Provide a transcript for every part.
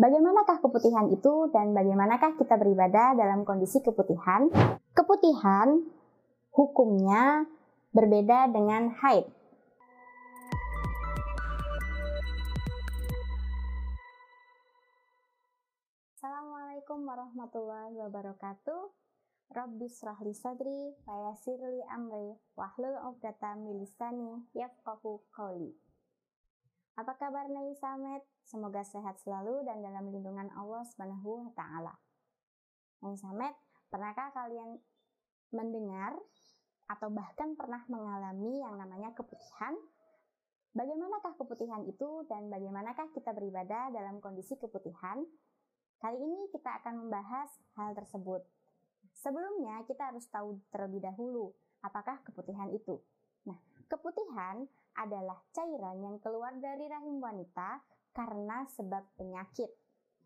Bagaimanakah keputihan itu dan bagaimanakah kita beribadah dalam kondisi keputihan? Keputihan hukumnya berbeda dengan haid. Assalamualaikum warahmatullahi wabarakatuh. Rabbi srahli sadri wa yassirli amri wahlul 'uqdatam min lisani yafqahu qawli. Apa kabar Nai Samet? Semoga sehat selalu dan dalam lindungan Allah Subhanahu wa taala. Nai Samet, pernahkah kalian mendengar atau bahkan pernah mengalami yang namanya keputihan? Bagaimanakah keputihan itu dan bagaimanakah kita beribadah dalam kondisi keputihan? Kali ini kita akan membahas hal tersebut. Sebelumnya kita harus tahu terlebih dahulu apakah keputihan itu. Keputihan adalah cairan yang keluar dari rahim wanita karena sebab penyakit.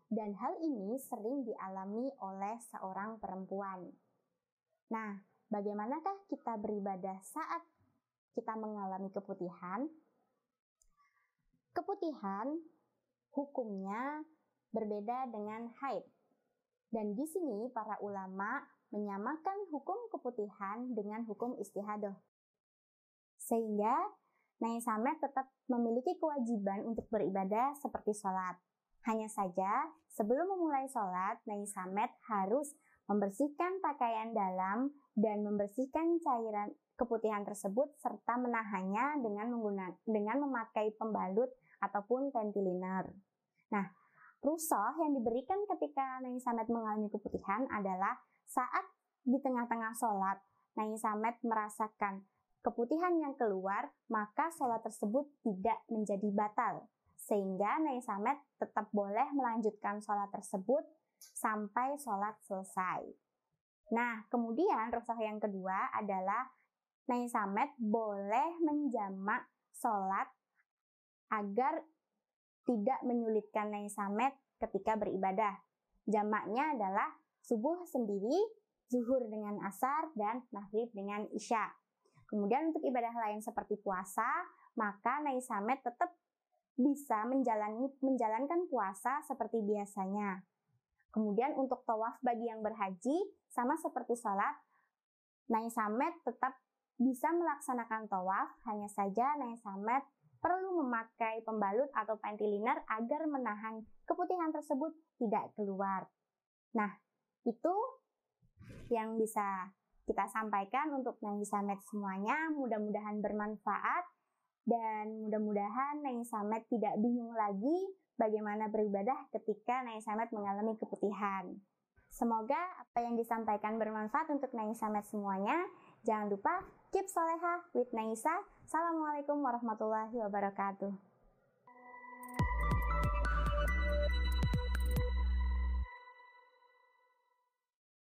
Dan hal ini sering dialami oleh seorang perempuan. Nah, bagaimanakah kita beribadah saat kita mengalami keputihan? Keputihan hukumnya berbeda dengan haid. Dan di sini para ulama menyamakan hukum keputihan dengan hukum istihadah. Sehingga Nai Samet tetap memiliki kewajiban untuk beribadah seperti sholat. Hanya saja, sebelum memulai sholat, Nai Samet harus membersihkan pakaian dalam dan membersihkan cairan keputihan tersebut serta menahannya dengan menggunakan dengan memakai pembalut ataupun ventiliner. Nah, rusoh yang diberikan ketika Nai Samet mengalami keputihan adalah saat di tengah-tengah sholat, Nai Samet merasakan keputihan yang keluar, maka sholat tersebut tidak menjadi batal. Sehingga Nai Samet tetap boleh melanjutkan sholat tersebut sampai sholat selesai. Nah, kemudian rusak yang kedua adalah Nai Samet boleh menjamak sholat agar tidak menyulitkan Nai Samet ketika beribadah. Jamaknya adalah subuh sendiri, zuhur dengan asar, dan maghrib dengan isya. Kemudian untuk ibadah lain seperti puasa, maka Nai Samet tetap bisa menjalani, menjalankan puasa seperti biasanya. Kemudian untuk tawaf bagi yang berhaji, sama seperti sholat, Nai Samet tetap bisa melaksanakan tawaf, hanya saja Nai Samet perlu memakai pembalut atau pentiliner agar menahan keputihan tersebut tidak keluar. Nah, itu yang bisa kita sampaikan untuk Nai Samet semuanya. Mudah-mudahan bermanfaat dan mudah-mudahan Nai Samet tidak bingung lagi bagaimana beribadah ketika Nai Samet mengalami keputihan. Semoga apa yang disampaikan bermanfaat untuk Nai Samet semuanya. Jangan lupa keep soleha with Naisa. Assalamualaikum warahmatullahi wabarakatuh.